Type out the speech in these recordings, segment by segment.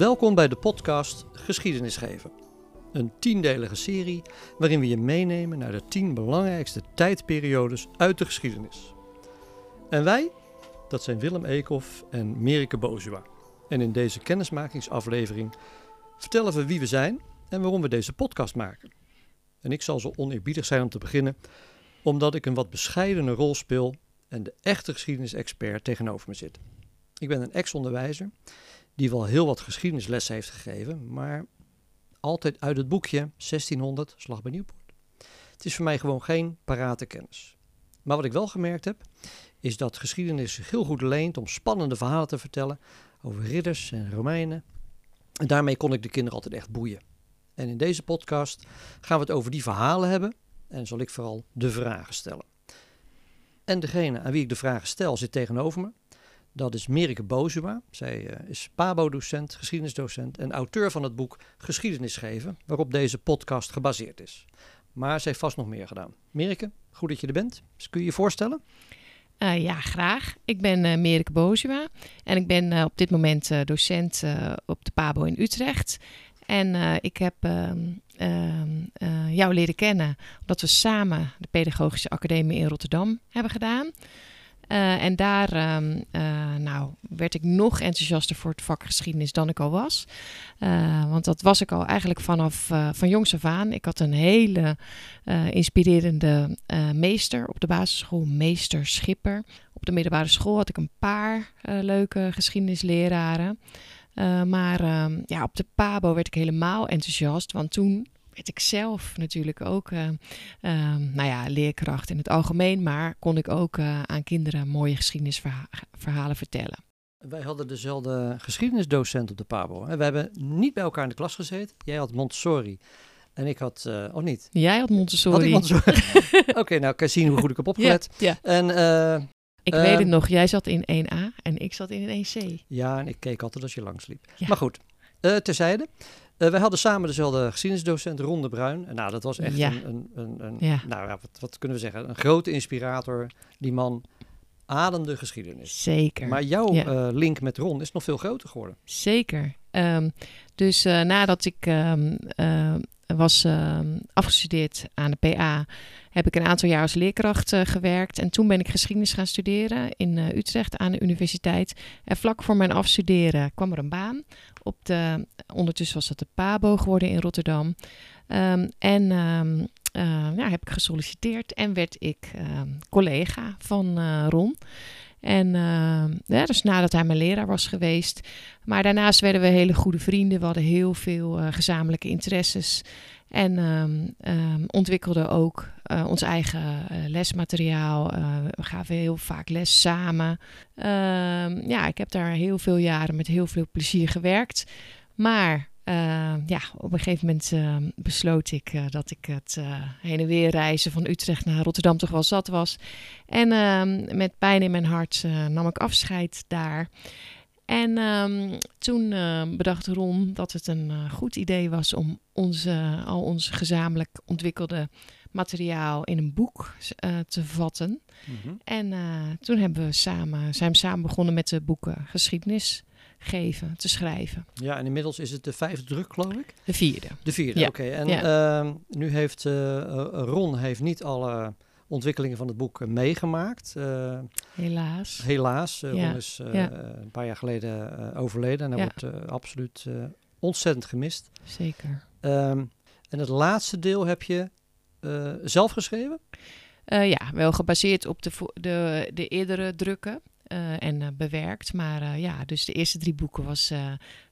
Welkom bij de podcast Geschiedenis geven. Een tiendelige serie waarin we je meenemen naar de tien belangrijkste tijdperiodes uit de geschiedenis. En wij, dat zijn Willem Eekhoff en Merike Bozua. En in deze kennismakingsaflevering vertellen we wie we zijn en waarom we deze podcast maken. En ik zal zo oneerbiedig zijn om te beginnen, omdat ik een wat bescheidene rol speel en de echte geschiedenisexpert tegenover me zit. Ik ben een ex-onderwijzer die wel heel wat geschiedenislessen heeft gegeven, maar altijd uit het boekje 1600 Slag bij Nieuwpoort. Het is voor mij gewoon geen parate kennis. Maar wat ik wel gemerkt heb, is dat geschiedenis zich heel goed leent om spannende verhalen te vertellen over ridders en Romeinen. En daarmee kon ik de kinderen altijd echt boeien. En in deze podcast gaan we het over die verhalen hebben en zal ik vooral de vragen stellen. En degene aan wie ik de vragen stel zit tegenover me. Dat is Merike Bozuma. Zij uh, is PABO-docent, geschiedenisdocent en auteur van het boek Geschiedenis geven, waarop deze podcast gebaseerd is. Maar ze heeft vast nog meer gedaan. Merike, goed dat je er bent. Dus kun je je voorstellen? Uh, ja, graag. Ik ben uh, Merike Bozuma en ik ben op dit moment docent op de PABO in Utrecht. En ik heb jou leren kennen omdat we samen de Pedagogische Academie in Rotterdam hebben gedaan. Uh, en daar um, uh, nou, werd ik nog enthousiaster voor het vak geschiedenis dan ik al was. Uh, want dat was ik al eigenlijk vanaf van jongs af aan. Ik had een hele inspirerende meester op de basisschool, meester Schipper. Op de middelbare school had ik een paar leuke geschiedenisleraren. maar ehm, ja, op de PABO werd ik helemaal enthousiast, want toen werd ik zelf natuurlijk ook, uh, uh, nou ja, leerkracht in het algemeen, maar kon ik ook uh, aan kinderen mooie geschiedenisverhalen vertellen. Wij hadden dezelfde geschiedenisdocent op de PABO. We hebben niet bij elkaar in de klas gezeten. Jij had Montessori en ik had, uh, of niet? Jij had Montessori. Montessori? Oké, okay, nou kan je zien hoe goed ik heb opgelet. Ja, ja. En, uh, ik uh, weet het nog, jij zat in 1A en ik zat in 1C. Ja, en ik keek altijd als je langsliep. Ja. Maar goed, terzijde. Uh, wij hadden samen dezelfde geschiedenisdocent, Ron de Bruin. En nou, dat was echt ja. een, een, een, een ja. nou, wat, wat, kunnen we zeggen, een grote inspirator. Die man ademde geschiedenis. Zeker. Maar jouw ja. uh, link met Ron is nog veel groter geworden. Zeker. Um, dus uh, nadat ik um, was afgestudeerd aan de PA, heb ik een aantal jaar als leerkracht gewerkt. En toen ben ik geschiedenis gaan studeren in Utrecht aan de universiteit. En vlak voor mijn afstuderen kwam er een baan op de, ondertussen was dat de PABO geworden in Rotterdam. Um, en um, ja, heb ik gesolliciteerd en werd ik collega van Ron. En dus nadat hij mijn leraar was geweest. Maar daarnaast werden we hele goede vrienden. We hadden heel veel gezamenlijke interesses. En um, ontwikkelden ook uh, ons eigen uh, lesmateriaal. We gaven heel vaak les samen. Ja, ik heb daar heel veel jaren met heel veel plezier gewerkt. Maar ja, op een gegeven moment besloot ik dat ik het heen en weer reizen van Utrecht naar Rotterdam toch wel zat was. En met pijn in mijn hart nam ik afscheid daar. En um, toen uh, bedacht Ron dat het een uh, goed idee was om onze, al ons gezamenlijk ontwikkelde materiaal in een boek te vatten. Mm -hmm. En toen hebben we samen, zijn we samen begonnen met de boeken geschiedenis geven, te schrijven. Ja, en inmiddels is het de vijfde druk, geloof ik? De vierde. De vierde, ja. oké. Okay. En ja. uh, nu heeft uh, Ron heeft niet alle ontwikkelingen van het boek uh, meegemaakt. Uh, helaas. Helaas. Ja. Ron is een paar jaar geleden overleden en hij wordt absoluut ontzettend gemist. Zeker. Um, en het laatste deel heb je zelf geschreven? ja, wel gebaseerd op de, de, de eerdere drukken. Uh, en uh, bewerkt. Maar uh, ja, dus de eerste drie boeken was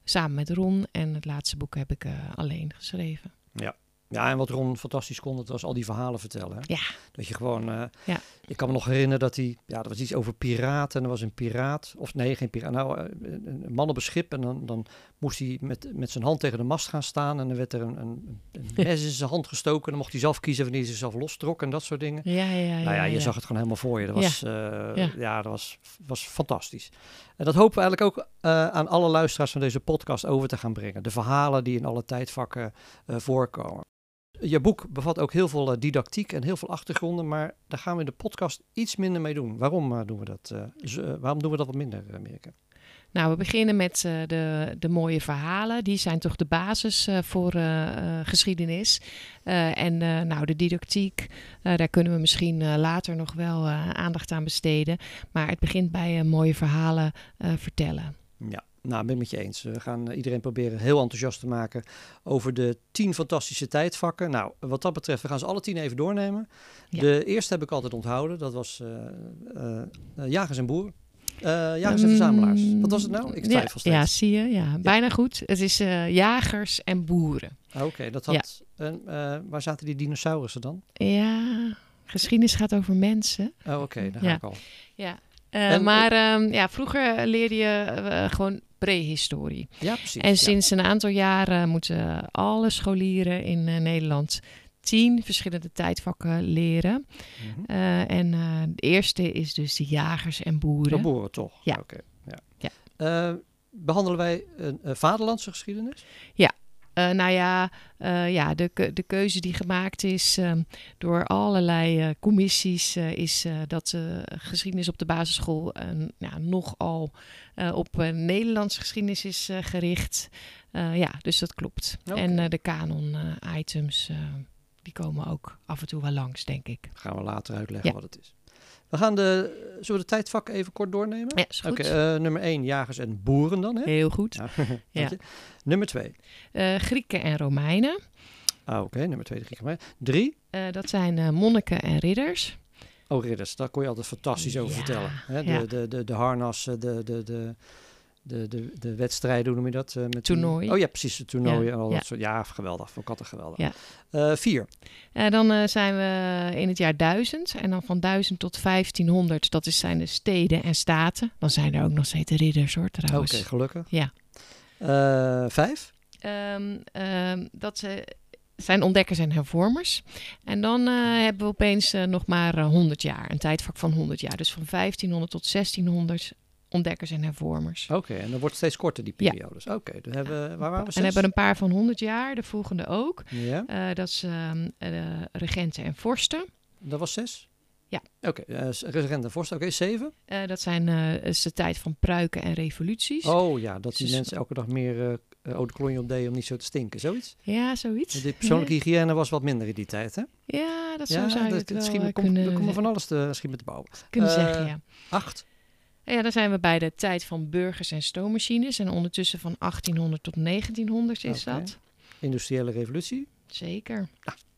samen met Ron. En het laatste boek heb ik alleen geschreven. Ja. Ja, en wat Ron fantastisch kon, dat was al die verhalen vertellen. Hè? Ja. Dat je gewoon... Uh, ja. Ik kan me nog herinneren dat hij... Ja, dat was iets over piraten. En er was een piraat... Of nee, geen piraat. Nou, een man op een schip. En dan, dan moest hij met, met zijn hand tegen de mast gaan staan. En dan werd er een, een, een mes in zijn hand gestoken. En dan mocht hij zelf kiezen wanneer hij zichzelf lostrok. En dat soort dingen. Ja, ja, ja. Nou ja, je ja. zag het gewoon helemaal voor je. Dat was, ja. Uh, ja. ja, dat was, was fantastisch. En dat hopen we eigenlijk ook uh, aan alle luisteraars van deze podcast over te gaan brengen. De verhalen die in alle tijdvakken voorkomen. Je boek bevat ook heel veel uh, didactiek en heel veel achtergronden, maar daar gaan we in de podcast iets minder mee doen. Waarom uh, doen we dat? Uh, waarom doen we dat wat minder, Amerika? Nou, we beginnen met uh, de, de mooie verhalen. Die zijn toch de basis uh, voor uh, geschiedenis. en nou, de didactiek, daar kunnen we misschien later nog wel aandacht aan besteden. Maar het begint bij mooie verhalen vertellen. Ja, nou, ben ik met je eens. We gaan iedereen proberen heel enthousiast te maken over de tien fantastische tijdvakken. Nou, wat dat betreft, we gaan ze alle tien even doornemen. Ja. De eerste heb ik altijd onthouden. Dat was jagers en boeren. Uh, jagers en verzamelaars. Wat was het nou? Ik twijfel ja, steeds. Ja, zie je. Ja, bijna goed. Het is uh, jagers en boeren. Ah, oké, dat had... Uh, waar zaten die dinosaurussen dan? Ja, geschiedenis gaat over mensen. Oh, oké. daar ga ik al. Ja. En, maar um, ja, vroeger leerde je gewoon prehistorie. Ja, precies. En sinds een aantal jaren moeten alle scholieren in Nederland tien verschillende tijdvakken leren. Mm -hmm. en uh, de eerste is dus de jagers en boeren. De boeren toch? Ja. Oké. Ja. ja. Uh, behandelen wij een, een vaderlandse geschiedenis? Ja. Uh, nou ja, ja de, de keuze die gemaakt is um, door allerlei commissies is dat de geschiedenis op de basisschool ja, nogal op Nederlandse geschiedenis is gericht. ja, dus dat klopt. Okay. En de canon items die komen ook af en toe wel langs, denk ik. Gaan we later uitleggen wat het is. We gaan de, zullen we de tijdvakken even kort doornemen? Ja, is goed. Okay, uh, nummer 1, jagers en boeren dan. Hè? Heel goed. Ja. ja. Nummer 2. Uh, Grieken en Romeinen. Ah, Oké, okay. nummer 2 de Grieken en Romeinen. 3. Uh, dat zijn monniken en ridders. Oh, ridders, daar kon je altijd fantastisch over vertellen. Hè? De, de, de, de harnassen, de, de, de, de, de, de wedstrijden, hoe noem je dat? Uh, met. Oh ja, precies, de toernooien ja. en al dat soort. Ja, geweldig. Vond ik altijd geweldig. Ja. Uh, vier. Uh, dan zijn we in het jaar 1000. En dan van 1000 tot 1500, dat is, zijn de steden en staten. Dan zijn er ook nog steeds ridders hoor, trouwens. Oké, okay, gelukkig. Ja. vijf? Um, um, dat zijn ontdekkers en hervormers. En dan hebben we opeens nog maar 100 jaar. Een tijdvak van 100 jaar. Dus van 1500 tot 1600 ontdekkers en hervormers. Oké, en dan wordt steeds korter die periodes. Ja. Oké, dan hebben we, waar waren we? En hebben een paar van 100 jaar, de volgende ook. Ja. Uh, dat is uh, regenten en vorsten. Dat was zes? Ja. Oké, okay, uh, regenten en vorsten. Oké, zeven? dat zijn is de tijd van pruiken en revoluties. Oh ja, dat die dus, mensen elke dag meer uh, eau de op deden om niet zo te stinken, zoiets? Ja, zoiets. De persoonlijke ja. hygiëne was wat minder in die tijd, hè? Ja, dat zou ja, zou dat, het wel kunnen... Er komt van alles te schieten met de bouwen. Kunnen zeggen, ja. Acht? Ja, dan zijn we bij de tijd van burgers en stoommachines. En ondertussen van 1800 tot 1900 is okay. dat. Industriële revolutie. Zeker.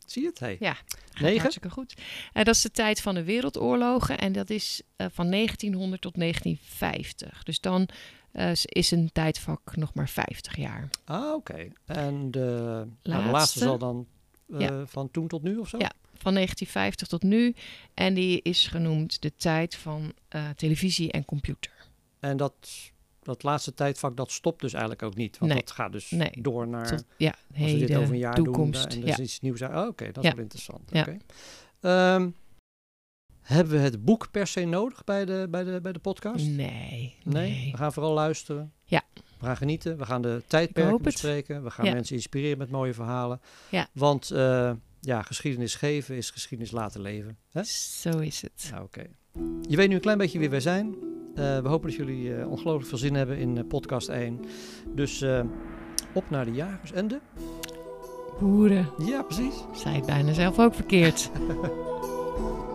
Zie je het? Hey. Ja, Negen. hartstikke goed. Uh, dat is de tijd van de wereldoorlogen. En dat is uh, van 1900 tot 1950. Dus dan uh, is een tijdvak nog maar 50 jaar. Ah, oké. Okay. En de laatste, nou, de laatste zal dan ja. van toen tot nu of zo? Ja, van 1950 tot nu. En die is genoemd de tijd van uh, televisie en computer. En dat, dat laatste tijdvak, dat stopt dus eigenlijk ook niet. Want nee. dat gaat dus nee. door naar... Tot, ja, als we dit over een jaar toekomst, doen en er ja. is iets nieuws. Oh, Oké, okay, dat is ja. wel interessant. Okay. Um, hebben we het boek per se nodig bij de, bij de, bij de podcast? Nee, nee. nee. We gaan vooral luisteren. Ja. We gaan genieten. We gaan de tijdperken bespreken. We gaan mensen inspireren met mooie verhalen. Ja. Want uh, ja, geschiedenis geven is geschiedenis laten leven. Hè? Zo is het. Nou, Oké. Okay. Je weet nu een klein beetje wie wij zijn. Uh, we hopen dat jullie uh, ongelooflijk veel zin hebben in uh, podcast 1. Dus op naar de jagers en de... Boeren. Ja, precies. Zij het bijna zelf ook verkeerd.